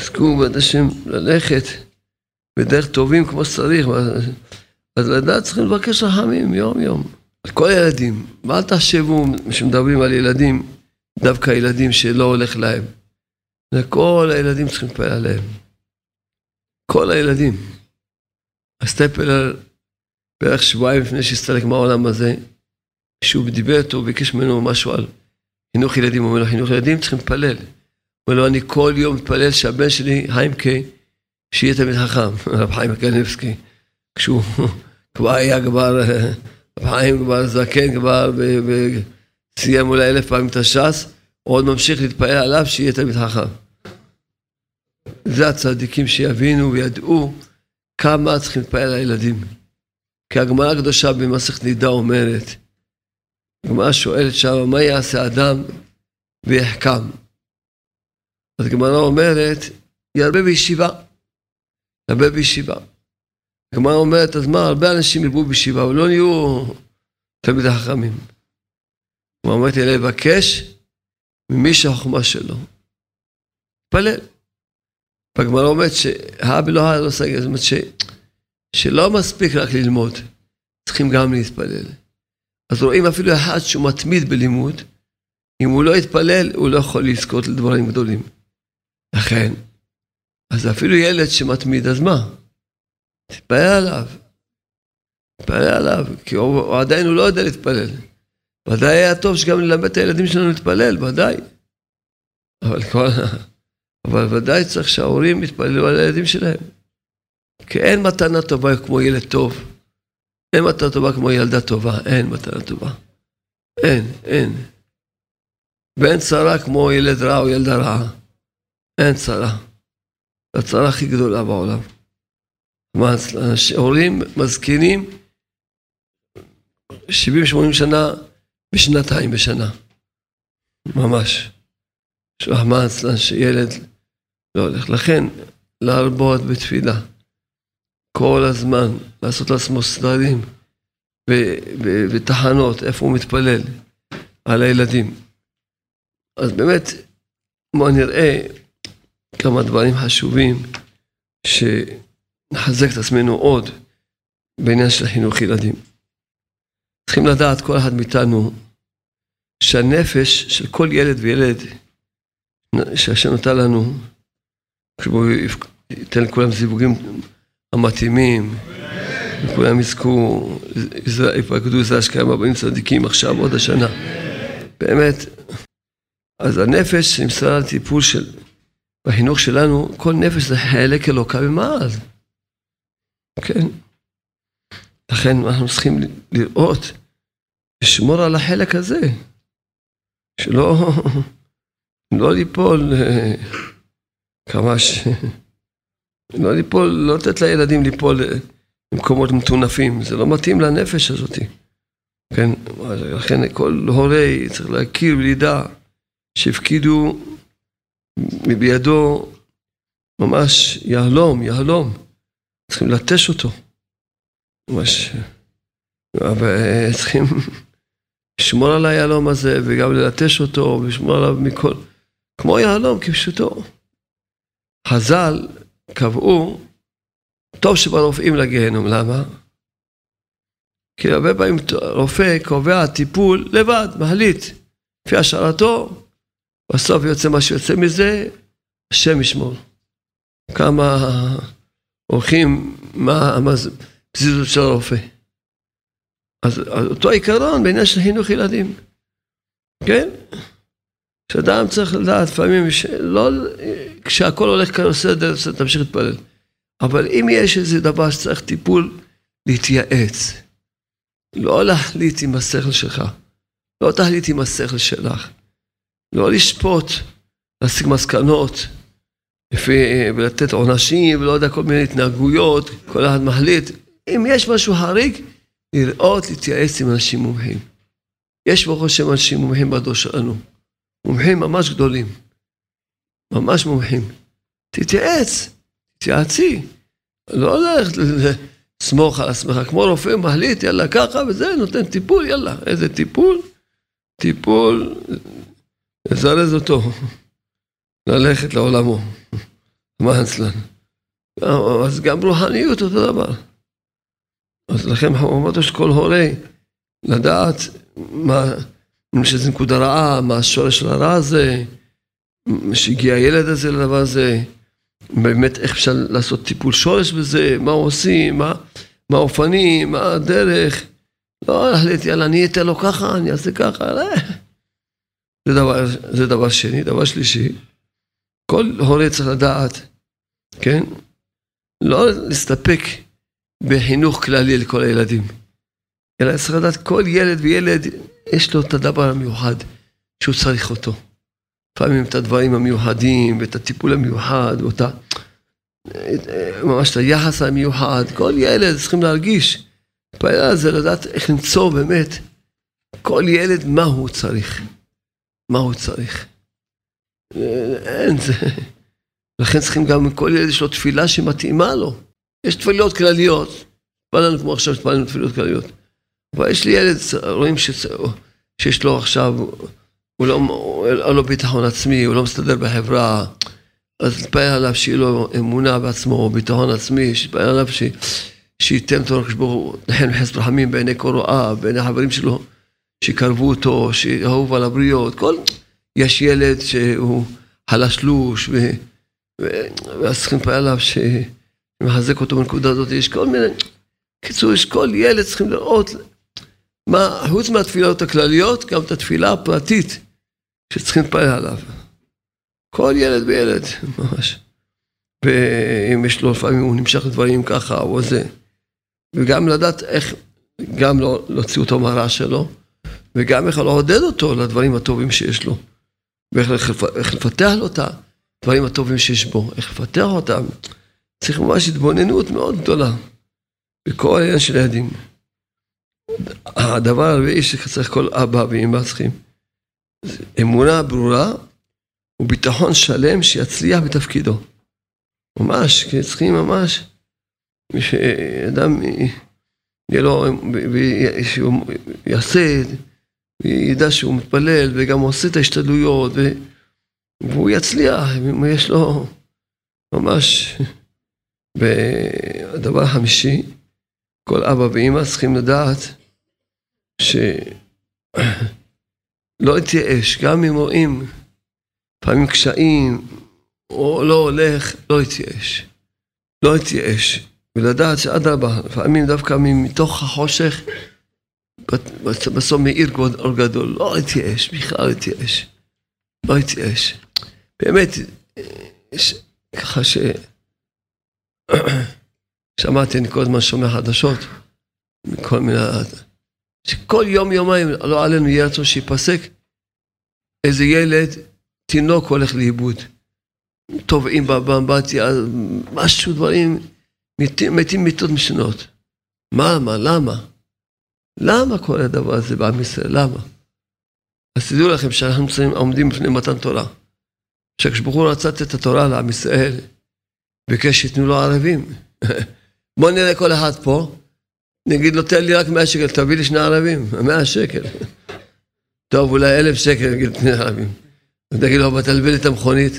זכו בעד השם ללכת בדרך טובים כמו שצריך. אז לדעת צריכים לבקש רחמים יום יום. על כל הילדים. ואל תחשבו כשמדברים על ילדים, דווקא ילדים שלא הולך להם. לכל הילדים צריכים להתפלל עליהם. כל הילדים. הסטפלר בערך שבועיים לפני שהסתלק מהעולם הזה, כשהוא דיבר איתו, הוא ביקש ממנו משהו על חינוך ילדים, הוא אומר לו, חינוך ילדים צריכים להתפלל. הוא אומר לו, אני כל יום מתפלל שהבן שלי, חיימקה, שיהיה תמיד חכם, (laughs) רב חיים קנבסקי. כשהוא (laughs) כבר היה כבר, רב חיים כבר זקן, כבר סיים אולי אלף פעמים את הש"ס, הוא עוד ממשיך להתפלל עליו שיהיה תמיד חכם. זה הצדיקים שיבינו וידעו כמה צריכים להתפלל על הילדים. כי הגמרא הקדושה במסכת נידה אומרת, הגמרא שואלת שם, מה יעשה אדם ויחכם? אז הגמרא אומרת, ירבה בישיבה. ירבה בישיבה. הגמרא אומרת, אז מה, הרבה אנשים ירבו בישיבה, אבל לא נהיו תלמידי חכמים. הוא אמרתי לבקש ממי שהחוכמה שלו. תפלל. והגמרא אומרת שהא בלא הא לא סגר, זאת אומרת שלא מספיק רק ללמוד, צריכים גם להתפלל. אז רואים אפילו אחד שהוא מתמיד בלימוד, אם הוא לא יתפלל, הוא לא יכול לזכות לדברים גדולים. לכן, אז אפילו ילד שמתמיד, אז מה? תתפלל עליו. תתפלל עליו, כי הוא, הוא עדיין הוא לא יודע להתפלל. ודאי היה טוב שגם נלמד את הילדים שלנו להתפלל, ודאי. אבל, כל, אבל ודאי צריך שההורים יתפללו על הילדים שלהם. כי אין מתנה טובה כמו ילד טוב. אין מתנה טובה כמו ילדה טובה, אין מתנה טובה. אין, אין. ואין צרה כמו ילד רע או ילדה רעה. אין צרה. הצרה הכי גדולה בעולם. מה, הורים מזקינים 70-80 שנה בשנתיים בשנה. ממש. שרחמן אצלן שילד לא הולך. לכן, להרבות בתפילה. כל הזמן, לעשות לעצמו סדרים ותחנות, איפה הוא מתפלל, על הילדים. אז באמת, בואו נראה כמה דברים חשובים שנחזק את עצמנו עוד בעניין של חינוך ילדים. צריכים לדעת, כל אחד מאיתנו, שהנפש של כל ילד וילד שהשם נתן לנו, כשהוא ייתן לכולם זיווגים המתאימים, וכולם יזכו, יפקדו איזה השקעה הבאים צדיקים עכשיו, עוד השנה. באמת, אז הנפש שנמסרה לטיפול של, בחינוך שלנו, כל נפש זה חלק אלוקה ממעל. כן. לכן אנחנו צריכים לראות, לשמור על החלק הזה, שלא לא ליפול אה, כמה ש... לא ליפול, לא לתת לילדים ליפול למקומות מטונפים, זה לא מתאים לנפש הזאת. כן, לכן כל הורה צריך להכיר ולידע שהפקידו בידו ממש יהלום, יהלום. צריכים לטש אותו. ממש. אבל צריכים לשמור על היהלום הזה וגם ללטש אותו ולשמור עליו מכל, כמו יהלום כפשוטו. חז"ל קבעו, טוב שברופאים לגיהנום, למה? כי הרבה פעמים רופא קובע טיפול לבד, מחליט, לפי השערתו, בסוף יוצא מה שיוצא מזה, השם ישמור. כמה הולכים, מה הפזיזות של הרופא. אז אותו עיקרון בעניין של חינוך ילדים, כן? שאדם צריך לדעת לפעמים, לא, כשהכל הולך כאן בסדר, תמשיך להתפלל. אבל אם יש איזה דבר שצריך טיפול, להתייעץ. לא להחליט עם השכל שלך, לא תחליט עם השכל שלך. לא לשפוט, להסיק מסקנות, לפי, ולתת עונשים, ולא יודע, כל מיני התנהגויות, כל אחד מחליט. אם יש משהו חריג, לראות, להתייעץ עם אנשים מומחים. יש ברוך השם אנשים מומחים בדור שלנו. מומחים ממש גדולים. ממש מומחים. תתייעץ, תתייעצי. לא ללכת לסמוך על עצמך, כמו רופא מחליט, יאללה ככה וזה, נותן טיפול, יאללה. איזה טיפול? טיפול, לזרז אותו, ללכת לעולמו. מה אצלנו? אז גם רוחניות אותו דבר. אז לכן אמרנו שכל הורה לדעת מה, שזה נקודה רעה, מה השורש של הרע הזה, שהגיע הילד הזה לדבר הזה, באמת איך אפשר לעשות טיפול שורש בזה, מה עושים, מה, מה האופנים, מה הדרך. לא להחליט, יאללה, אני אתן לו ככה, אני אעשה ככה, לא. זה דבר, זה דבר שני. דבר שלישי, כל הורה צריך לדעת, כן? לא להסתפק בחינוך כללי לכל הילדים. אלא צריך לדעת, כל ילד וילד יש לו את הדבר המיוחד שהוא צריך אותו. לפעמים את הדברים המיוחדים, ואת הטיפול המיוחד, ואותה... ממש את היחס המיוחד. כל ילד צריכים להרגיש. הבעיה זה לדעת איך למצוא באמת כל ילד מה הוא צריך. מה הוא צריך. אין זה. לכן צריכים גם כל ילד יש לו תפילה שמתאימה לו. יש תפילות כלליות, התפללנו כמו עכשיו התפללנו תפילות כלליות. אבל יש לי ילד, רואים. שיש לו עכשיו, הוא לא, אין לו ביטחון עצמי, הוא לא מסתדר בחברה, אז נתפלל עליו שיהיה לו אמונה בעצמו, ביטחון עצמי, שיתפלל עליו ש... שייתן תורה כשבו נחם חסד רחמים בעיני כל רואיו, בעיני החברים שלו, שיקרבו אותו, שאהוב על הבריות, כל... יש ילד שהוא חלשלוש, ו... ואז צריכים להתפלל עליו ש... מחזק אותו בנקודה הזאת, יש כל מיני, קיצור, יש כל ילד צריכים לראות מה, חוץ מהתפילות הכלליות, גם את התפילה הפרטית שצריכים להתפלל עליו. כל ילד וילד, ממש. ואם יש לו, לפעמים הוא נמשך לדברים ככה או זה. וגם לדעת איך, גם לא להוציא אותו מהרע שלו, וגם איך לעודד אותו לדברים הטובים שיש לו. ואיך לפתח לו את הדברים הטובים שיש בו, איך לפתח אותם. צריך ממש התבוננות מאוד גדולה בכל העניין של הילדים. הדבר הרביעי שצריך כל אבא ואמא צריכים, אמונה ברורה וביטחון שלם שיצליח בתפקידו. ממש, כי צריכים ממש, שאדם יהיה לו, שהוא יעשה, וידע שהוא מתפלל וגם עושה את ההשתדלויות, והוא יצליח, אם יש לו ממש והדבר החמישי, כל אבא ואמא צריכים לדעת שלא (coughs) להתייאש, גם אם רואים לפעמים קשיים, או לא הולך, לא להתייאש. לא להתייאש. ולדעת שאדרבה, לפעמים דווקא מתוך החושך, בסוף מאיר אור גדול, לא להתייאש, בכלל להתייאש. לא להתייאש. באמת, ככה ש... (coughs) שמעתי, אני כל הזמן שומע חדשות, מכל מיני... שכל יום, יומיים, לא עלינו יהיה רצון שיפסק, איזה ילד, תינוק הולך לאיבוד. טובעים באמבטיה, משהו, דברים, מתים, מתים מיתות משונות. מה, מה, למה? למה כל הדבר הזה בעם ישראל? למה? אז תדעו לכם שאנחנו עומדים בפני מתן תורה. כשברוך הוא רצה את התורה לעם ישראל, ביקש שייתנו לו ערבים. (laughs) בוא נראה כל אחד פה, נגיד לו תן לי רק 100 שקל, תביא לי שני ערבים, 100 שקל. טוב, אולי אלף שקל, נגיד, בני ערבים. ותגיד לו, תלווה לי את המכונית,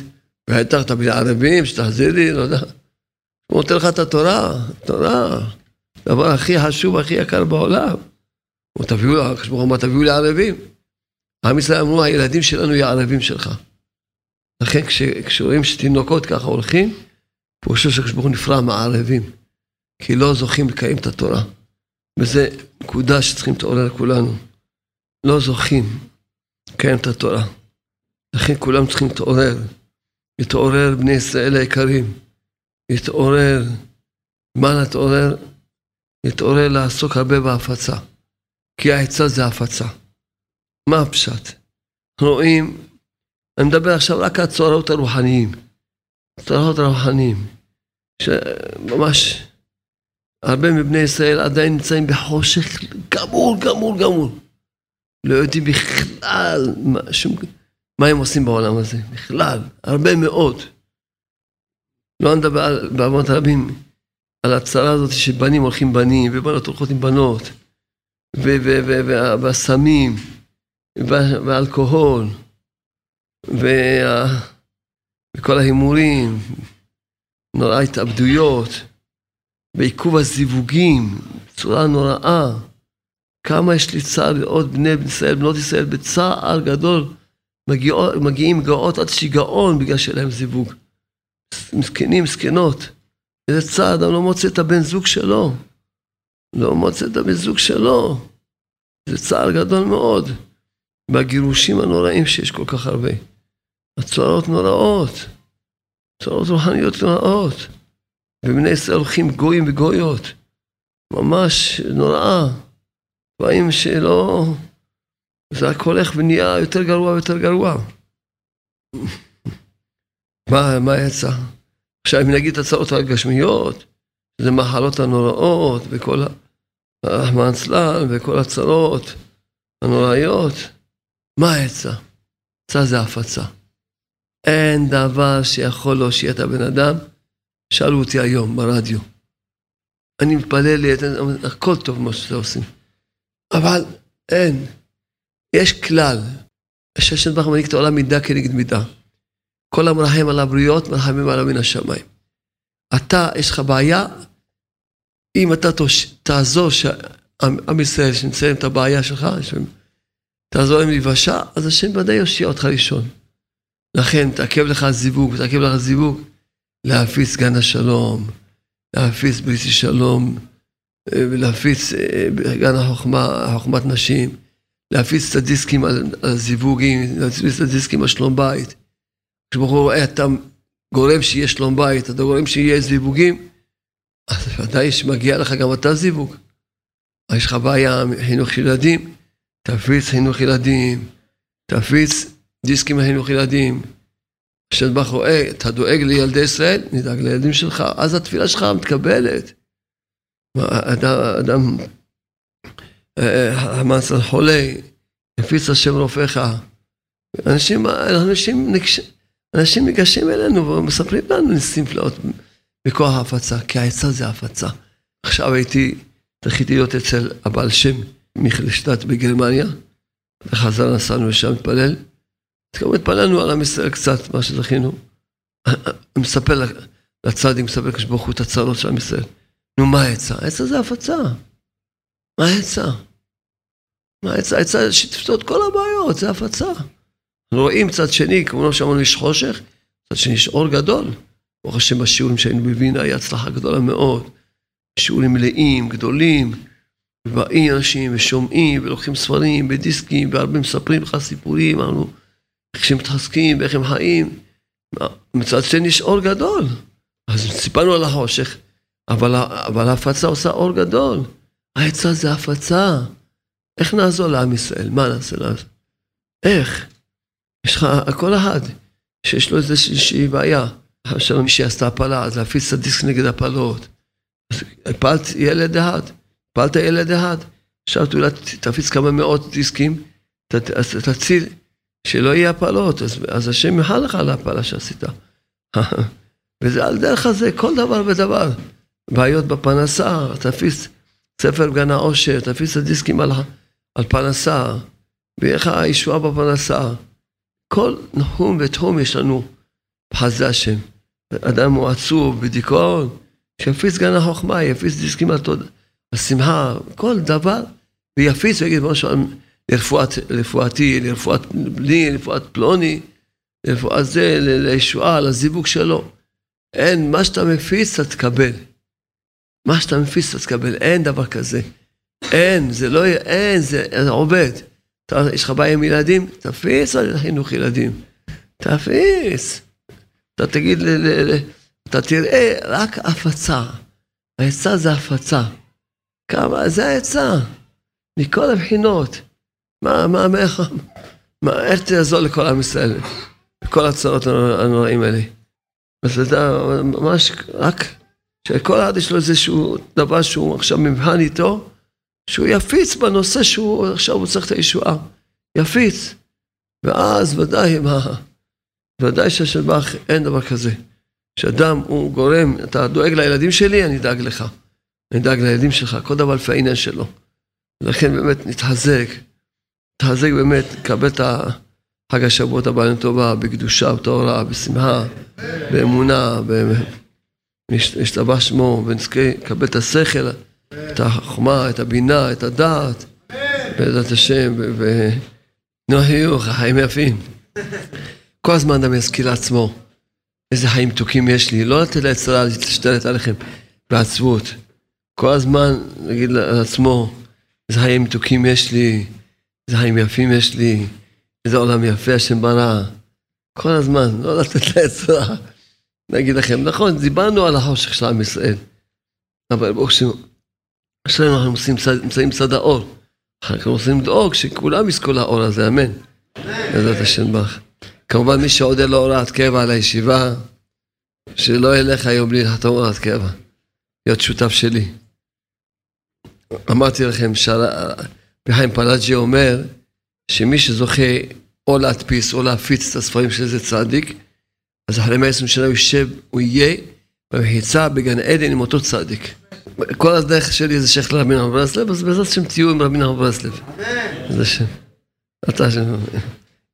בטח, אתה בלי ערבים, שתחזיר לי, לא יודע. הוא נותן לך את התורה, תורה, הדבר הכי חשוב, הכי יקר בעולם. הוא תביאו, הקדוש ברוך הוא תביאו לי ערבים. עם ישראל אמרו, הילדים שלנו יהיו ערבים שלך. לכן כשרואים שתינוקות ככה הולכים, פירושו שהקדוש ברוך הוא נפרע מהערבים, כי לא זוכים לקיים את התורה. וזו נקודה שצריכים להתעורר כולנו. לא זוכים לקיים את התורה. לכן כולם צריכים להתעורר. להתעורר בני ישראל היקרים. להתעורר. מה להתעורר? להתעורר לעסוק הרבה בהפצה. כי העצה זה הפצה. מה הפשט? רואים, אני מדבר עכשיו רק על הצורות הרוחניים. הצורות הרוחניים. שממש הרבה מבני ישראל עדיין נמצאים בחושך גמור, גמור, גמור. לא יודעים בכלל מה, שום, מה הם עושים בעולם הזה, בכלל, הרבה מאוד. לא נדבר על, באמות רבים על הצרה הזאת שבנים הולכים בנים ובנות הולכות עם בנות והסמים והאלכוהול וכל ההימורים, נורא התאבדויות ועיכוב הזיווגים בצורה נוראה. כמה יש לי צער לראות בני ישראל, בנות ישראל, בצער גדול, מגיעות, מגיעים גאות עד שיגעון בגלל שאין להם זיווג. מסכנים, מסכנות. איזה צער, אדם לא מוצא את הבן זוג שלו. לא מוצא את הבן זוג שלו. זה צער גדול מאוד. והגירושים הנוראים שיש כל כך הרבה. הצורות נוראות. צורות רוחניות נוראות. ובני ישראל הולכים גויים וגויות. ממש נוראה. דברים שלא... זה רק הולך ונהיה יותר גרוע ויותר גרוע. (laughs) מה, מה יצא? עכשיו, אם נגיד את הצעות הגשמיות, זה מחלות הנוראות וכל הרחמן צלן וכל הצרות הנוראיות, מה יצא? יצא זה הפצה. אין דבר שיכול להושיע את הבן אדם. שאלו אותי היום ברדיו. אני מתפלל לי, הכל טוב מה שאתם עושים. אבל אין. יש כלל. הששת ברוך מנהיג את העולם מידה כנגד מידה. כל המרחם על הבריות, מרחמים עליו מן השמיים. אתה, יש לך בעיה, אם אתה תוש... תעזור שעם ישראל, שנציין את הבעיה שלך, תעזור להם להיוושע, אז השם ודאי יושיע אותך ראשון. לכן, תעכב לך זיווג, תעכב לך זיווג, להפיץ גן השלום, להפיץ בריסי שלום, ולהפיץ אה, גן החוכמה, חוכמת נשים, להפיץ את הדיסקים על, על הזיווגים, להפיץ את הדיסקים על שלום בית. כשברוך הוא רואה, אתה גורם שיהיה שלום בית, אתה גורם שיהיה זיווגים, אז ודאי שמגיע לך גם אתה זיווג. יש לך בעיה חינוך ילדים, תפיץ חינוך ילדים, תפיץ דיסקים לחינוך ילדים. ברוך רואה, אתה דואג לילדי ישראל, נדאג לילדים שלך, אז התפילה שלך מתקבלת. אדם, אדם המעשה חולה, הפיץ השם רופאיך. אנשים, אנשים, אנשים ניגשים אלינו ומספרים לנו ניסים פלאות בכוח ההפצה, כי העצה זה הפצה. עכשיו הייתי, זכיתי להיות אצל הבעל שם מיכלשטט בגרמניה, וחזר נסענו לשם להתפלל. גם התפללנו על עם ישראל קצת, מה שזכינו. (laughs) מספר לצדיק, מספר לקדוש ברוך הוא את הצרות של עם ישראל. נו, מה העצה? העצה זה הפצה. מה העצה? מה העצה? העצה שתפתור את כל הבעיות, זה הפצה. רואים צד שני, כמו שאמרנו, יש חושך, צד שני יש אור גדול. ברוך השם, בשיעורים שהיינו בווינה, היה הצלחה גדולה מאוד. שיעורים מלאים, גדולים. ובאים אנשים ושומעים ולוקחים ספרים ודיסקים והרבה מספרים לך סיפורים, אמרנו, איך שהם מתחזקים ואיך הם חיים. מצד שני יש אור גדול. אז סיפרנו על החושך, אבל, אבל ההפצה עושה אור גדול. העצה זה הפצה. איך נעזור לעם ישראל? מה נעשה לעזור? איך? יש לך, כל אחד שיש לו איזושהי בעיה. עכשיו מי שעשתה הפלה, אז להפיץ את הדיסק נגד הפלות. אז הפלת ילד אחד, הפלת ילד אחד, עכשיו תפיץ כמה מאות דיסקים, אז תציל, שלא יהיה הפלות, אז, אז השם ימחל לך על ההפלה שעשית. (laughs) וזה על דרך הזה, כל דבר ודבר. בעיות בפרנסה, תפיץ ספר גן העושר, תפיץ את הדיסקים על, על פרנסה, ויהיה לך ישועה בפרנסה. כל נחום ותהום יש לנו בחסדי השם. אדם הוא עצוב בדיכאון, שיפיץ גן החוכמה, יפיץ דיסקים על תודה, השמחה, כל דבר, ויפיץ ויגיד בוא נשאר לרפואתי, לרפואת לי, לרפואת פלוני, לרפואת זה, לישועה, לזיווג שלו. אין, מה שאתה מפיץ אתה תקבל. מה שאתה מפיץ אתה תקבל, אין דבר כזה. אין, זה לא אין, זה, זה עובד. אתה, יש לך בעיה עם ילדים? תפיץ על חינוך ילדים. תפיץ. אתה תגיד, ל, ל, ל, אתה תראה רק הפצה. העצה זה הפצה. כמה, זה העצה. מכל הבחינות. מה, מה, מה, מה, איך תעזור לכל עם ישראל? בכל הצרות הנוראים האלה. אז אתה ממש רק, שכל אחד יש לו איזשהו דבר שהוא עכשיו מבחן איתו, שהוא יפיץ בנושא שהוא עכשיו הוא צריך את הישועה. יפיץ. ואז ודאי, מה, ודאי שהשלבח אין דבר כזה. שאדם הוא גורם, אתה דואג לילדים שלי, אני אדאג לך. אני אדאג לילדים שלך, כל דבר לפי העניין שלו. ולכן באמת נתחזק, נתחזק באמת, נקבל את חג השבועות הבא לטובה, בקדושה, בטהרה, בשמחה, באמונה, נשתבח שמו, ונזכה לקבל את השכל, את החוכמה, את הבינה, את הדעת, בעזרת השם, נו חיוך, החיים יפים. כל הזמן אדם יזכיר לעצמו איזה חיים מתוקים יש לי, לא לתת לעצרה להשתלט עליכם בעצבות. כל הזמן להגיד לעצמו, איזה חיים מתוקים יש לי, איזה חיים יפים יש לי, איזה עולם יפה השם ברא. כל הזמן, לא לתת לעצרה. להגיד לכם, נכון, דיברנו על החושך של עם ישראל, אבל ברוך השם, אצלנו אנחנו נמצאים בצד האור. אנחנו רוצים לדאוג שכולם יזכו לאור הזה, אמן. בעזרת השם ברך. כמובן מי שעוד אין לו הוראת קבע לישיבה, שלא ילך היום בלי לחתום הוראת קבע. להיות שותף שלי. אמרתי לכם, בחיים פלאג'י אומר, שמי שזוכה או להדפיס או להפיץ את הספרים של איזה צדיק, אז אחרי 120 שנה הוא יושב, הוא יהיה במחיצה בגן עדן עם אותו צדיק. כל הדרך שלי זה שייך לרבי נחמן ברסלב, אז בעזרת השם תהיו עם רבי נחמן ברסלב. אמן. זה שם. אתה שם.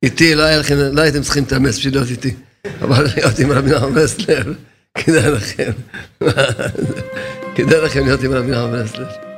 איתי לא, לא הייתם צריכים להתאמץ בשביל להיות איתי, אבל להיות עם רבי נחמן ברסלב, כדאי לכם. (laughs) כדאי לכם להיות עם רבי נחמן ברסלב.